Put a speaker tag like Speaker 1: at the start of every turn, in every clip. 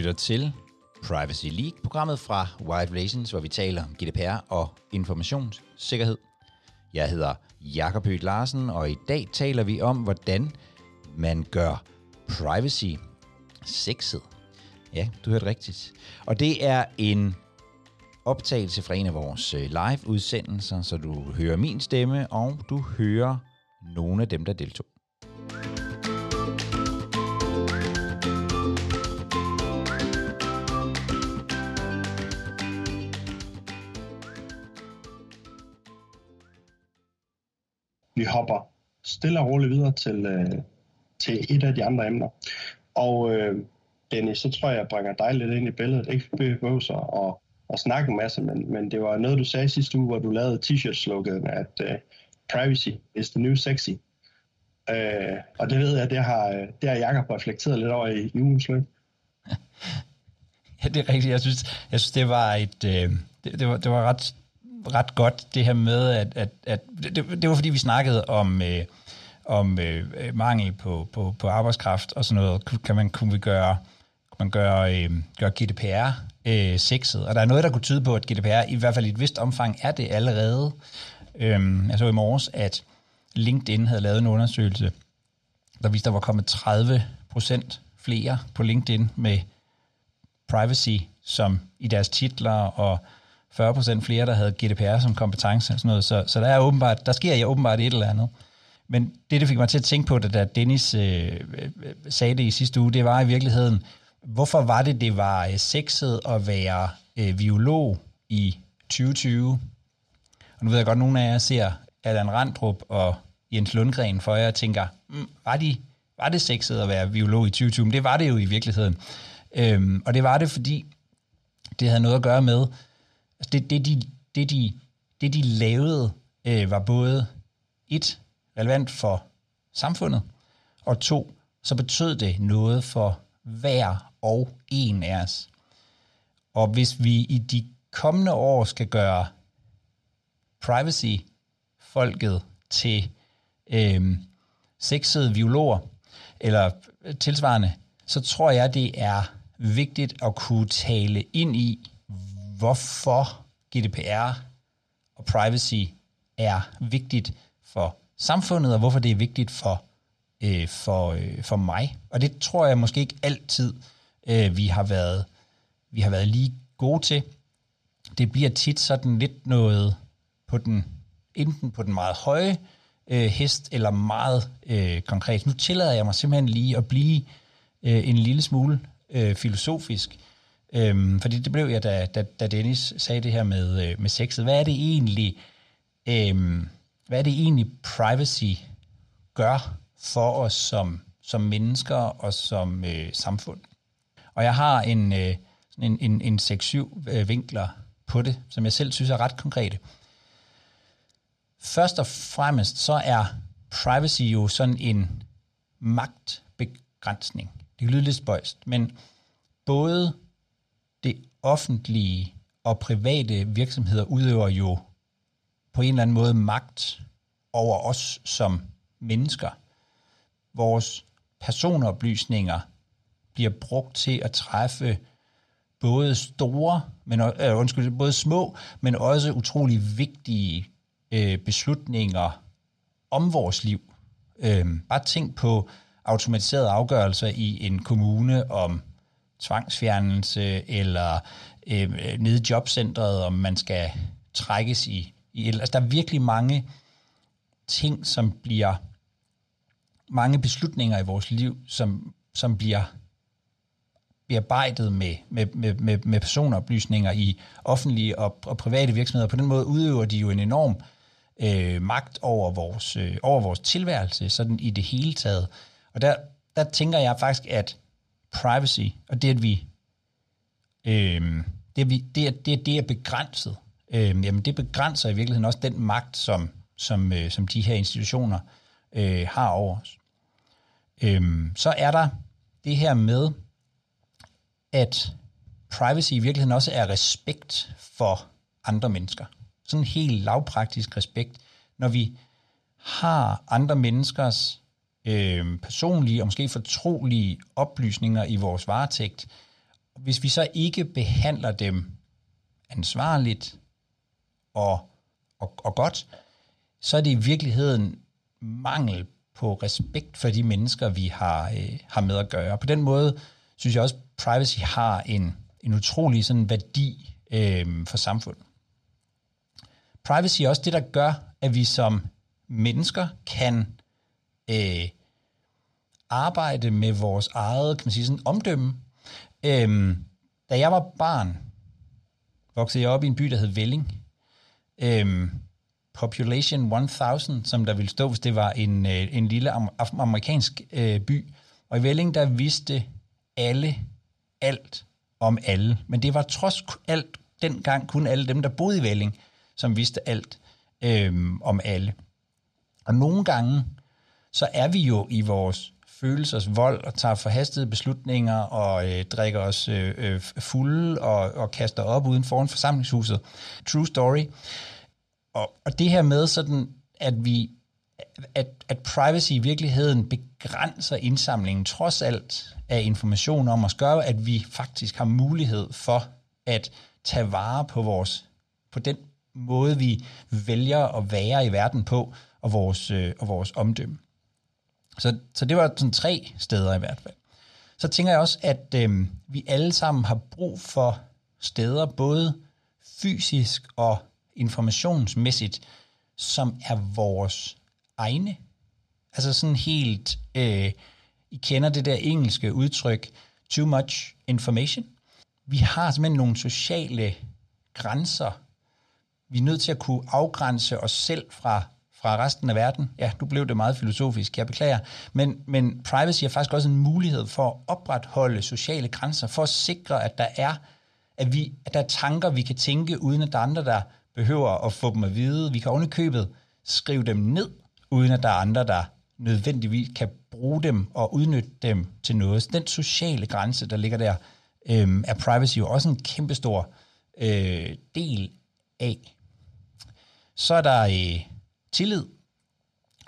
Speaker 1: lytter til Privacy League, programmet fra Wired Relations, hvor vi taler om GDPR og informationssikkerhed. Jeg hedder Jakob Høgh Larsen, og i dag taler vi om, hvordan man gør privacy sexet. Ja, du hørte rigtigt. Og det er en optagelse fra en af vores øh, live-udsendelser, så du hører min stemme, og du hører nogle af dem, der deltog.
Speaker 2: Vi hopper stille og roligt videre til, øh, til et af de andre emner. Og øh, Dennis, så tror jeg, jeg bringer dig lidt ind i billedet. Ikke behøver så at, at snakke en masse, men, men det var noget, du sagde sidste uge, hvor du lavede t-shirt-slogan, at øh, privacy is the new sexy. Øh, og det ved jeg, det har, det har Jacob reflekteret lidt over i, i ugens løb.
Speaker 1: Ja, det er rigtigt. Jeg synes, jeg synes det var et... Øh, det, det, var, det var ret ret godt, det her med, at, at, at det, det var fordi, vi snakkede om, øh, om øh, øh, mangel på, på, på arbejdskraft og sådan noget. Kan man, kunne vi gøre, kunne man gøre, øh, gøre GDPR øh, sexet? Og der er noget, der kunne tyde på, at GDPR i hvert fald i et vist omfang er det allerede. Øh, jeg så i morges, at LinkedIn havde lavet en undersøgelse, der viste, at der var kommet 30 procent flere på LinkedIn med privacy som i deres titler og 40% flere, der havde GDPR som kompetence og sådan noget. Så, så der, er åbenbart, der sker ja åbenbart et eller andet. Men det, det fik mig til at tænke på, det, da Dennis øh, øh, sagde det i sidste uge, det var i virkeligheden, hvorfor var det, det var øh, sexet at være øh, biolog i 2020? Og nu ved jeg godt, at nogle af jer ser Allan Randrup og Jens Lundgren for jer og tænker, mm, var, de, var det sexet at være biolog i 2020? Men det var det jo i virkeligheden. Øhm, og det var det, fordi det havde noget at gøre med, Altså det, det, de, det, de, det, de lavede, øh, var både et, relevant for samfundet, og to, så betød det noget for hver og en af os. Og hvis vi i de kommende år skal gøre privacy-folket til øh, sexede biologer, eller tilsvarende, så tror jeg, det er vigtigt at kunne tale ind i, hvorfor GDPR og privacy er vigtigt for samfundet, og hvorfor det er vigtigt for, øh, for, øh, for mig. Og det tror jeg måske ikke altid, øh, vi, har været, vi har været lige gode til. Det bliver tit sådan lidt noget på den, enten på den meget høje øh, hest, eller meget øh, konkret. Nu tillader jeg mig simpelthen lige at blive øh, en lille smule øh, filosofisk, Øhm, fordi det blev jeg, da, da, da Dennis sagde det her med, øh, med sexet. Hvad er det egentlig, øhm, hvad er det egentlig privacy gør for os som, som mennesker og som øh, samfund? Og jeg har en, øh, en, en, en 6-7 øh, vinkler på det, som jeg selv synes er ret konkrete. Først og fremmest så er privacy jo sådan en magtbegrænsning. Det lyder lidt spøjst, men både offentlige og private virksomheder udøver jo på en eller anden måde magt over os som mennesker. Vores personoplysninger bliver brugt til at træffe både store, men øh, undskyld, både små, men også utrolig vigtige øh, beslutninger om vores liv. Øh, bare tænk på automatiserede afgørelser i en kommune om tvangsfjernelse, eller øh, nede i jobcentret, om man skal trækkes i, i altså, der er virkelig mange ting, som bliver mange beslutninger i vores liv, som, som bliver bearbejdet med, med, med, med, med personoplysninger i offentlige og, og private virksomheder. På den måde udøver de jo en enorm øh, magt over vores, øh, over vores tilværelse, sådan i det hele taget. Og der, der tænker jeg faktisk, at privacy, og det at vi, øh, det, at vi det, det, det er begrænset, øh, jamen det begrænser i virkeligheden også den magt, som, som, øh, som de her institutioner øh, har over os. Øh, så er der det her med, at privacy i virkeligheden også er respekt for andre mennesker. Sådan en helt lavpraktisk respekt. Når vi har andre menneskers øh, personlige og måske fortrolige oplysninger i vores varetægt, hvis vi så ikke behandler dem ansvarligt og, og, og godt, så er det i virkeligheden mangel på respekt for de mennesker, vi har, øh, har med at gøre. På den måde synes jeg også, privacy har en, en utrolig sådan værdi øh, for samfundet. Privacy er også det, der gør, at vi som mennesker kan øh, arbejde med vores eget kan man sige, sådan, omdømme. Øh, da jeg var barn, voksede jeg op i en by, der hed Velling. Øh, Population 1000, som der ville stå, hvis det var en, øh, en lille amerikansk øh, by. Og i Velling, der vidste alle alt om alle. Men det var trods alt dengang kun alle dem, der boede i Velling, som vidste alt øh, om alle. Og nogle gange, så er vi jo i vores følelsers vold og tager forhastede beslutninger og øh, drikker os øh, øh, fulde og, og kaster op uden foran forsamlingshuset. True story. Og, og det her med sådan, at vi at, at privacy i virkeligheden begrænser indsamlingen trods alt af information om os, gør, at vi faktisk har mulighed for at tage vare på vores på den måde, vi vælger at være i verden på, og vores, øh, og vores omdømme. Så, så det var sådan tre steder i hvert fald. Så tænker jeg også, at øh, vi alle sammen har brug for steder, både fysisk og informationsmæssigt, som er vores egne. Altså sådan helt, øh, I kender det der engelske udtryk, too much information. Vi har simpelthen nogle sociale grænser. Vi er nødt til at kunne afgrænse os selv fra, fra resten af verden. Ja, du blev det meget filosofisk, jeg beklager. Men, men privacy er faktisk også en mulighed for at opretholde sociale grænser, for at sikre, at der er, at vi, at der er tanker, vi kan tænke, uden at der er andre, der behøver at få dem at vide. Vi kan ovenikøbet skrive dem ned, uden at der er andre, der nødvendigvis kan bruge dem og udnytte dem til noget. Så den sociale grænse, der ligger der, øh, er privacy jo også en kæmpestor øh, del af. Så er der øh, tillid.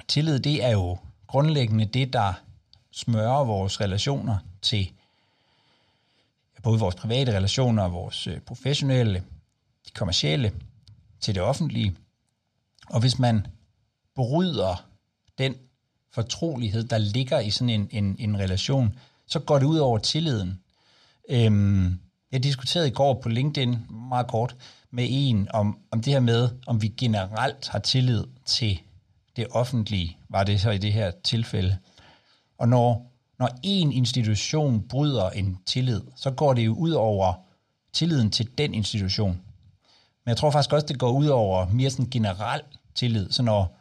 Speaker 1: Tillid, det er jo grundlæggende det, der smører vores relationer til både vores private relationer, vores øh, professionelle, de kommercielle, til det offentlige. Og hvis man bryder den fortrolighed, der ligger i sådan en, en, en relation, så går det ud over tilliden. Øhm, jeg diskuterede i går på LinkedIn meget kort med en om, om det her med, om vi generelt har tillid til det offentlige, var det så i det her tilfælde. Og når, når en institution bryder en tillid, så går det jo ud over tilliden til den institution. Men jeg tror faktisk også, det går ud over mere sådan generel tillid. Så når,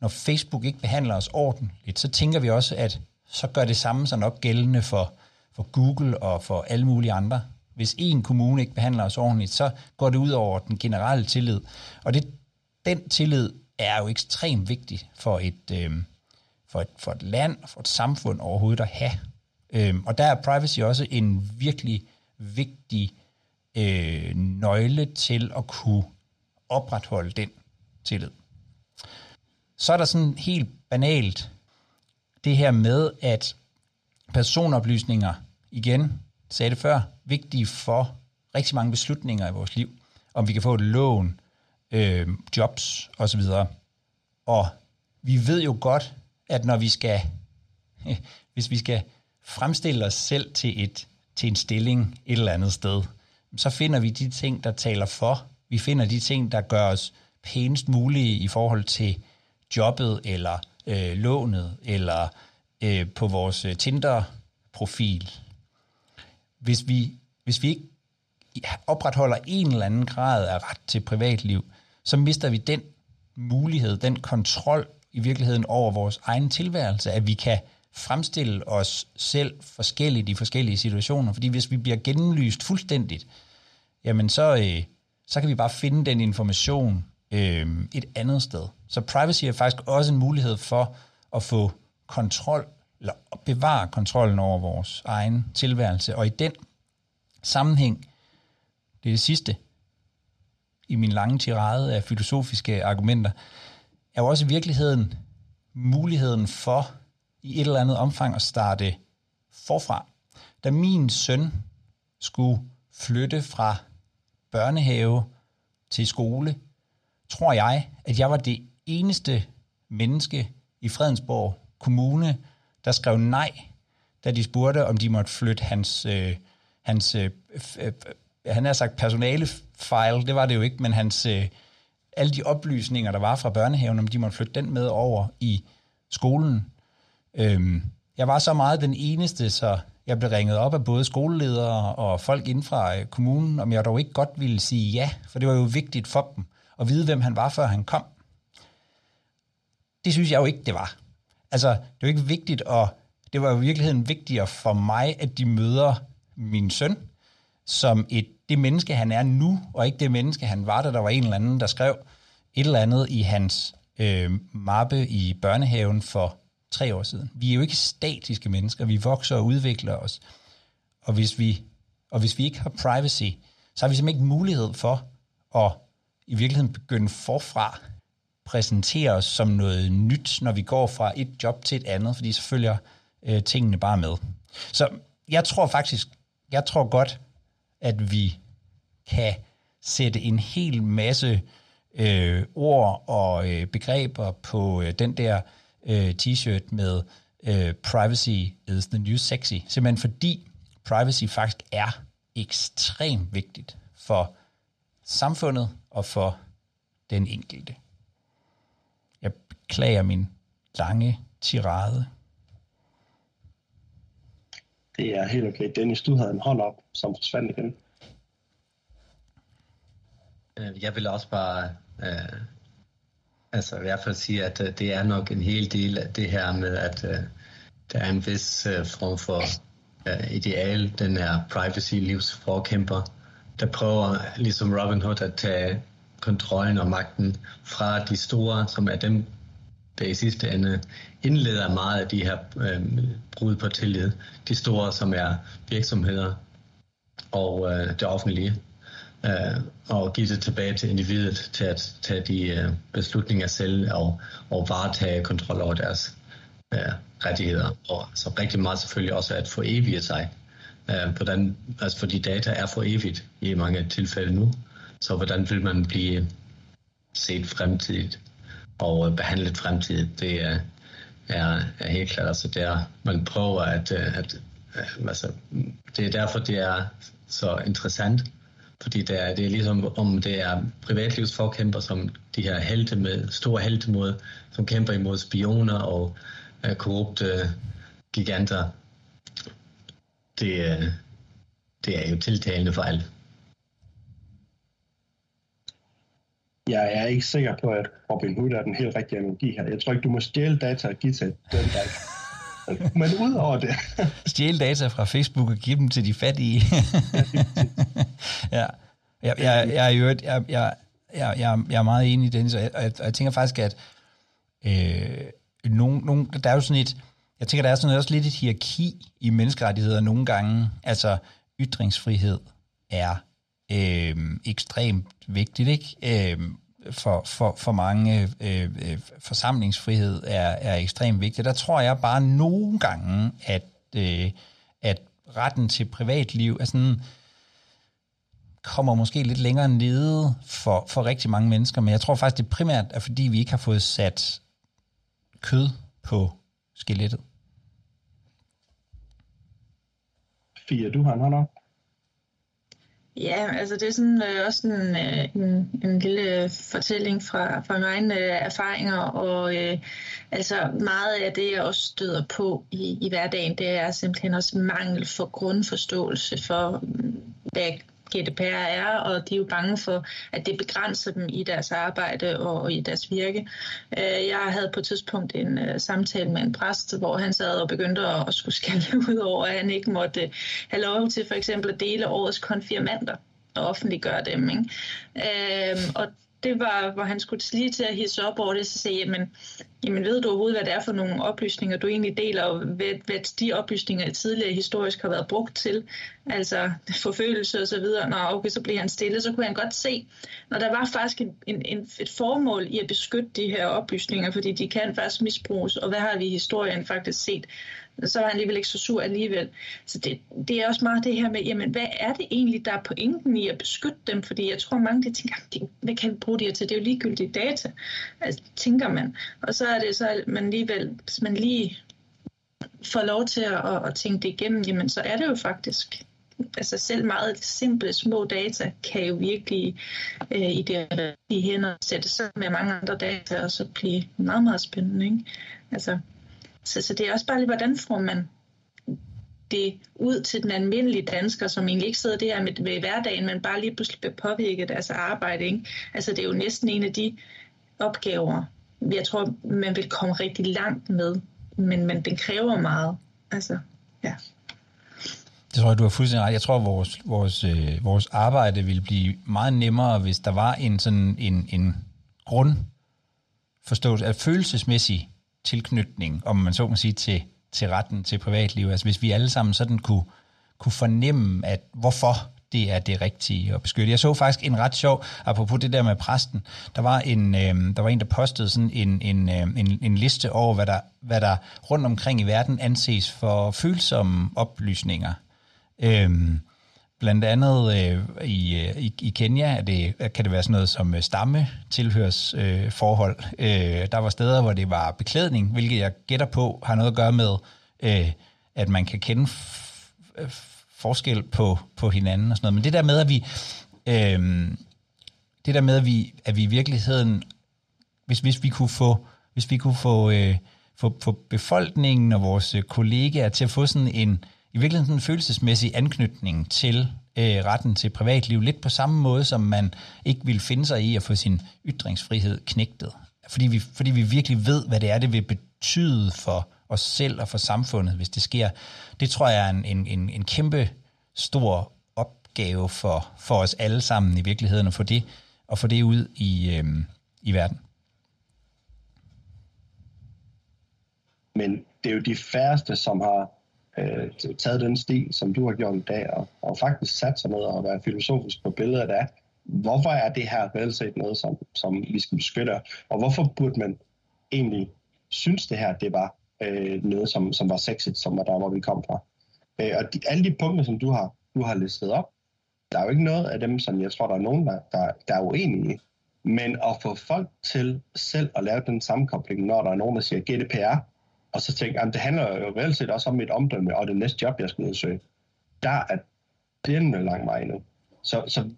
Speaker 1: når Facebook ikke behandler os ordentligt, så tænker vi også, at så gør det samme sig nok gældende for, for Google og for alle mulige andre. Hvis en kommune ikke behandler os ordentligt, så går det ud over den generelle tillid. Og det, den tillid er jo ekstremt vigtig for et, øh, for, et, for et land og for et samfund overhovedet at have. Øh, og der er privacy også en virkelig vigtig øh, nøgle til at kunne opretholde den tillid. Så er der sådan helt banalt det her med, at personoplysninger, igen, sagde det før, vigtige for rigtig mange beslutninger i vores liv. Om vi kan få et lån, øh, jobs osv. Og vi ved jo godt, at når vi skal, hvis vi skal fremstille os selv til, et, til en stilling et eller andet sted, så finder vi de ting, der taler for. Vi finder de ting, der gør os pænest mulige i forhold til jobbet, eller øh, lånet, eller øh, på vores øh, Tinder-profil. Hvis vi, hvis vi ikke opretholder en eller anden grad af ret til privatliv, så mister vi den mulighed, den kontrol i virkeligheden over vores egen tilværelse, at vi kan fremstille os selv forskelligt i forskellige situationer. Fordi hvis vi bliver gennemlyst fuldstændigt, jamen så, øh, så kan vi bare finde den information øh, et andet sted. Så privacy er faktisk også en mulighed for at få kontrol, eller bevare kontrollen over vores egen tilværelse. Og i den sammenhæng, det er det sidste i min lange tirade af filosofiske argumenter, er jo også i virkeligheden muligheden for i et eller andet omfang at starte forfra. Da min søn skulle flytte fra børnehave til skole, tror jeg, at jeg var det eneste menneske i Fredensborg Kommune, der skrev nej, da de spurgte, om de måtte flytte hans, øh, hans øh, øh, han har sagt personalefejl, det var det jo ikke, men hans, øh, alle de oplysninger, der var fra børnehaven, om de måtte flytte den med over i skolen. Øhm, jeg var så meget den eneste, så jeg blev ringet op af både skoleledere og folk inden fra øh, kommunen, om jeg dog ikke godt ville sige ja, for det var jo vigtigt for dem at vide, hvem han var, før han kom. Det synes jeg jo ikke, det var. Altså, det er ikke vigtigt, og det var jo i virkeligheden vigtigere for mig, at de møder min søn, som et, det menneske, han er nu, og ikke det menneske, han var, da der var en eller anden, der skrev et eller andet i hans øh, mappe i børnehaven for tre år siden. Vi er jo ikke statiske mennesker, vi vokser og udvikler os. Og hvis vi, og hvis vi ikke har privacy, så har vi simpelthen ikke mulighed for at i virkeligheden begynde forfra præsentere os som noget nyt, når vi går fra et job til et andet, fordi så følger øh, tingene bare med. Så jeg tror faktisk, jeg tror godt, at vi kan sætte en hel masse øh, ord og øh, begreber på øh, den der øh, t-shirt med øh, privacy is the new sexy. Simpelthen fordi privacy faktisk er ekstremt vigtigt for samfundet og for den enkelte. Beklager min lange tirade.
Speaker 2: Det er helt okay. Dennis, du havde en hånd op, som forsvandt igen.
Speaker 3: Øh, jeg vil også bare øh, altså i hvert fald sige, at øh, det er nok en hel del af det her med, at øh, der er en vis øh, form for øh, ideal, den er privacy-livsforkæmper, der prøver ligesom Robin Hood at tage kontrollen og magten fra de store, som er dem, der i sidste ende indleder meget af de her øh, brud på tillid. De store, som er virksomheder og øh, det offentlige øh, og give det tilbage til individet til at tage de øh, beslutninger selv og, og varetage kontrol over deres øh, rettigheder. Og så rigtig meget selvfølgelig også at få evige sig. Øh, hvordan, altså fordi data er for evigt i mange tilfælde nu. Så hvordan vil man blive set fremtidigt og øh, behandle fremtiden. Det er, er, er helt klart. Altså der, man prøver at, øh, at, øh, altså, det er derfor, det er så interessant fordi det er, det er ligesom om det er privatlivsforkæmper, som de her helte med, store helte mod, som kæmper imod spioner og uh, korrupte giganter. Det, uh, det er jo tiltalende for alt.
Speaker 2: Jeg er ikke sikker på, at Robin Hood er den helt rigtige analogi her. Jeg tror ikke, du må stjæle data og give til den der. Men udover det...
Speaker 1: Stjæle data fra Facebook og give dem til de fattige. ja. Jeg, jeg, jeg, jeg, jeg, jeg, jeg, jeg, jeg er meget enig i Dennis, og jeg, og jeg tænker faktisk, at øh, nogen, nogen, der er jo sådan et, jeg tænker, der er sådan også lidt et hierarki i menneskerettigheder nogle gange. Altså, ytringsfrihed er øh, ekstremt vigtigt, ikke? Øh, for, for, for mange øh, øh, forsamlingsfrihed er, er ekstremt vigtigt. Der tror jeg bare nogle gange, at, øh, at retten til privatliv er sådan, kommer måske lidt længere nede for, for rigtig mange mennesker, men jeg tror faktisk, det primært er, fordi vi ikke har fået sat kød på skelettet.
Speaker 2: Fia, du har en hånd op.
Speaker 4: Ja, altså det er sådan øh, også en, øh, en, en lille fortælling fra, fra mine egne øh, erfaringer, og øh, altså meget af det, jeg også støder på i, i hverdagen, det er simpelthen også mangel for grundforståelse for, mm, hvad GDPR er, og de er jo bange for, at det begrænser dem i deres arbejde og i deres virke. Øh, jeg havde på et tidspunkt en øh, samtale med en præst, hvor han sad og begyndte at, at skulle skælde ud over, at han ikke måtte øh, have lov til for eksempel at dele årets konfirmander og offentliggøre dem. Ikke? Øhm, og det var, hvor han skulle lige til at hisse op over det, så sagde jamen, jamen ved du overhovedet, hvad det er for nogle oplysninger, du egentlig deler, og hvad, hvad de oplysninger tidligere historisk har været brugt til, altså forfølgelse og så videre. Nå, okay, så blev han stille, så kunne han godt se, når der var faktisk en, en, en, et formål i at beskytte de her oplysninger, fordi de kan faktisk misbruges, og hvad har vi i historien faktisk set? Så var han alligevel ikke så sur alligevel. Så det, det er også meget det her med, jamen hvad er det egentlig, der er pointen i at beskytte dem? Fordi jeg tror mange, de tænker, hvad kan vi bruge det her til? Det er jo ligegyldigt data, altså, tænker man. Og så er det så, at man alligevel, hvis man lige får lov til at, at tænke det igennem, jamen så er det jo faktisk altså selv meget simple små data kan jo virkelig øh, i de rigtige hænder sætte sammen med mange andre data og så blive meget, meget spændende. Ikke? Altså, så, så det er også bare lige, hvordan får man det ud til den almindelige dansker, som egentlig ikke sidder der med, med hverdagen, men bare lige pludselig bliver påvirket af deres arbejde. Ikke? Altså det er jo næsten en af de opgaver, jeg tror, man vil komme rigtig langt med, men, men den kræver meget. Altså, ja.
Speaker 1: Det tror jeg, du har fuldstændig ret. Jeg tror, vores, vores, øh, vores arbejde ville blive meget nemmere, hvis der var en sådan en, en grund forståelse, at følelsesmæssig tilknytning, om man så må sige, til, til retten til privatliv. Altså hvis vi alle sammen sådan kunne, kunne fornemme, at hvorfor det er det rigtige at beskytte. Jeg så faktisk en ret sjov, apropos det der med præsten, der var en, øh, der, var en der postede sådan en, en, øh, en, en liste over, hvad der, hvad der rundt omkring i verden anses for følsomme oplysninger. Øhm, blandt andet øh, i, øh, i, i Kenya er det, kan det være sådan noget som stamme tilhørsforhold. Øh, forhold. Øh, øh, der var steder, hvor det var beklædning, hvilket jeg gætter på har noget at gøre med, øh, at man kan kende forskel på, på hinanden og sådan noget. Men det der med, at vi, øh, det der med, at vi, at vi i virkeligheden, hvis, hvis vi kunne få, hvis vi kunne få, øh, få, få befolkningen og vores kollegaer til at få sådan en, i virkeligheden sådan en følelsesmæssig anknytning til øh, retten til privatliv, lidt på samme måde, som man ikke vil finde sig i at få sin ytringsfrihed knægtet. Fordi vi, fordi vi virkelig ved, hvad det er, det vil betyde for os selv og for samfundet, hvis det sker. Det tror jeg er en, en, en, en kæmpe stor opgave for, for os alle sammen i virkeligheden, at få det, at få det ud i, øh, i verden.
Speaker 2: Men det er jo de færreste, som har øh, taget den sti, som du har gjort i dag, og, og faktisk sat sig ned og være filosofisk på billedet af, hvorfor er det her reelt set noget, som, som vi skal beskytte, og hvorfor burde man egentlig synes det her, det var øh, noget, som, som var sexet, som var der, hvor vi kom fra. Øh, og de, alle de punkter, som du har, du har listet op, der er jo ikke noget af dem, som jeg tror, der er nogen, der, der, der er uenige i. Men at få folk til selv at lave den sammenkobling, når der er nogen, der siger GDPR, og så tænkte jeg, det handler jo reelt set også om mit omdømme og det næste job, jeg skal udsøge. Der er den lang vej nu. Så, så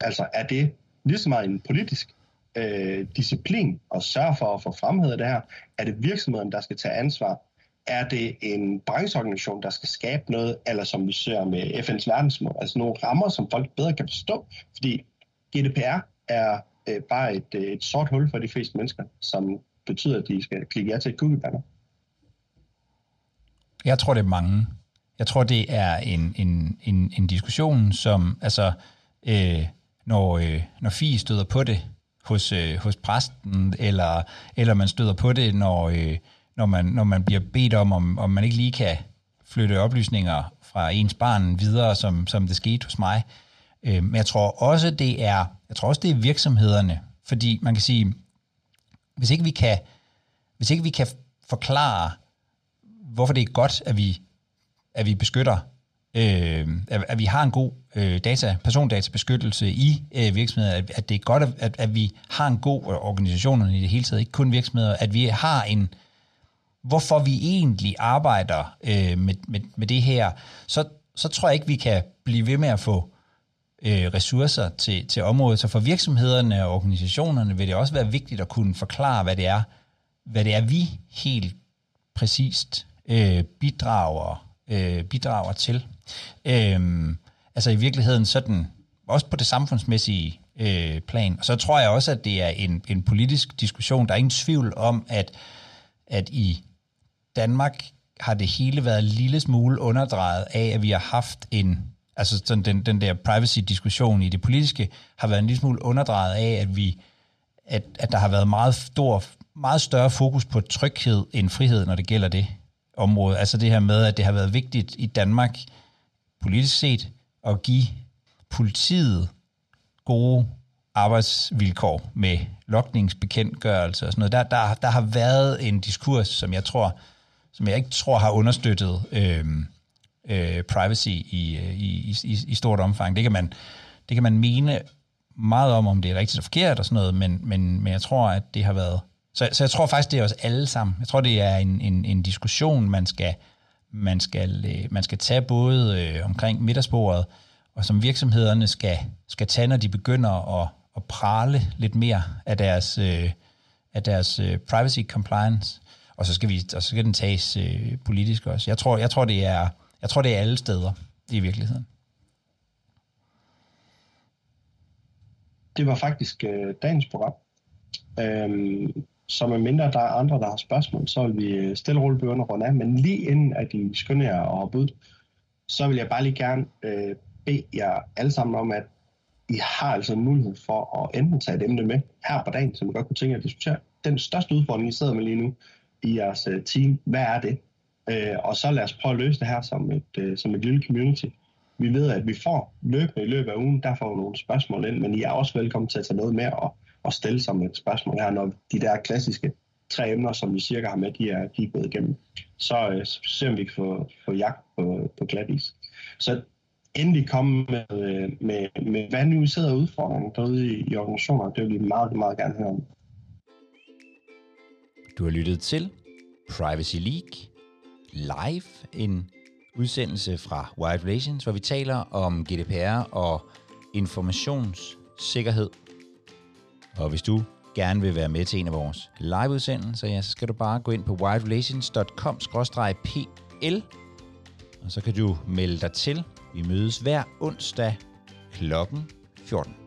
Speaker 2: altså, er det lige så meget en politisk øh, disciplin at sørge for at få fremhævet det her? Er det virksomheden, der skal tage ansvar? Er det en brancheorganisation, der skal skabe noget, eller som vi ser med FN's verdensmål, altså nogle rammer, som folk bedre kan forstå? Fordi GDPR er øh, bare et, øh, et sort hul for de fleste mennesker, som betyder, at de skal klikke ja til et cookie banner.
Speaker 1: Jeg tror, det er mange. Jeg tror, det er en, en, en, en diskussion, som, altså, øh, når, øh, når FI støder på det hos, øh, hos præsten, eller, eller man støder på det, når, øh, når, man, når man bliver bedt om, om, om man ikke lige kan flytte oplysninger fra ens barn videre, som, som det skete hos mig. Øh, men jeg tror også, det er, jeg tror også, det er virksomhederne, fordi man kan sige, hvis ikke vi kan, hvis ikke vi kan forklare hvorfor det er godt, at vi, at vi beskytter, øh, at, at vi har en god øh, data, persondatabeskyttelse i øh, virksomheder, at, at det er godt, at, at vi har en god øh, organisation i det hele taget, ikke kun virksomheder, at vi har en, hvorfor vi egentlig arbejder øh, med, med, med det her, så, så tror jeg ikke, vi kan blive ved med at få øh, ressourcer til, til området. Så for virksomhederne og organisationerne vil det også være vigtigt at kunne forklare, hvad det er, hvad det er vi helt præcist øh, bidrager, øh, bidrager til. Øh, altså i virkeligheden sådan, også på det samfundsmæssige øh, plan. Og så tror jeg også, at det er en, en politisk diskussion. Der er ingen tvivl om, at, at i Danmark har det hele været en lille smule underdrejet af, at vi har haft en, altså sådan den, den der privacy-diskussion i det politiske, har været en lille smule underdrejet af, at vi at, at der har været meget, stor, meget større fokus på tryghed end frihed, når det gælder det område. Altså det her med, at det har været vigtigt i Danmark politisk set at give politiet gode arbejdsvilkår med lokningsbekendtgørelse og sådan noget. Der, der, der har været en diskurs, som jeg tror, som jeg ikke tror har understøttet øh, øh, privacy øh, i, i, i, i stort omfang. Det kan, man, det kan man mene meget om, om det er rigtigt og forkert og sådan noget, men, men, men jeg tror, at det har været... Så, så jeg tror faktisk, det er os alle sammen. Jeg tror, det er en, en, en diskussion, man skal, man skal, øh, man skal tage både øh, omkring middagsbordet, og som virksomhederne skal, skal tage, når de begynder at, at prale lidt mere af deres, øh, af deres øh, privacy compliance, og så skal, vi, og så skal den tages øh, politisk også. Jeg tror, jeg, tror, det er, jeg tror, det er alle steder i virkeligheden.
Speaker 2: Det var faktisk øh, dagens program. Øhm, så med mindre der er andre, der har spørgsmål, så vil vi stille og roligt begynde at runde af. Men lige inden at de skynder jer at hoppe ud, så vil jeg bare lige gerne øh, bede jer alle sammen om, at I har altså mulighed for at enten tage et emne med her på dagen, som I godt kunne tænke jer at diskutere. Den største udfordring, I sidder med lige nu i jeres øh, team, hvad er det? Øh, og så lad os prøve at løse det her som et, øh, som et lille community. Vi ved, at vi får løbende i løbet af ugen, der får nogle spørgsmål ind, men I er også velkommen til at tage noget med og, og stille som et spørgsmål her, når de der klassiske tre emner, som vi cirka har med, de er, de er gået igennem. Så, øh, så ser vi, om vi kan få, få jagt på, på glat is. Så endelig komme med, øh, med, med hvad nu sidder udfordringen derude i, i organisationer. Det vil vi meget, meget gerne høre om.
Speaker 1: Du har lyttet til Privacy League live, en udsendelse fra Wild Relations, hvor vi taler om GDPR og informationssikkerhed. Og hvis du gerne vil være med til en af vores liveudsendelser, ja, så skal du bare gå ind på wildrelations.com-pl, og så kan du melde dig til. Vi mødes hver onsdag klokken 14.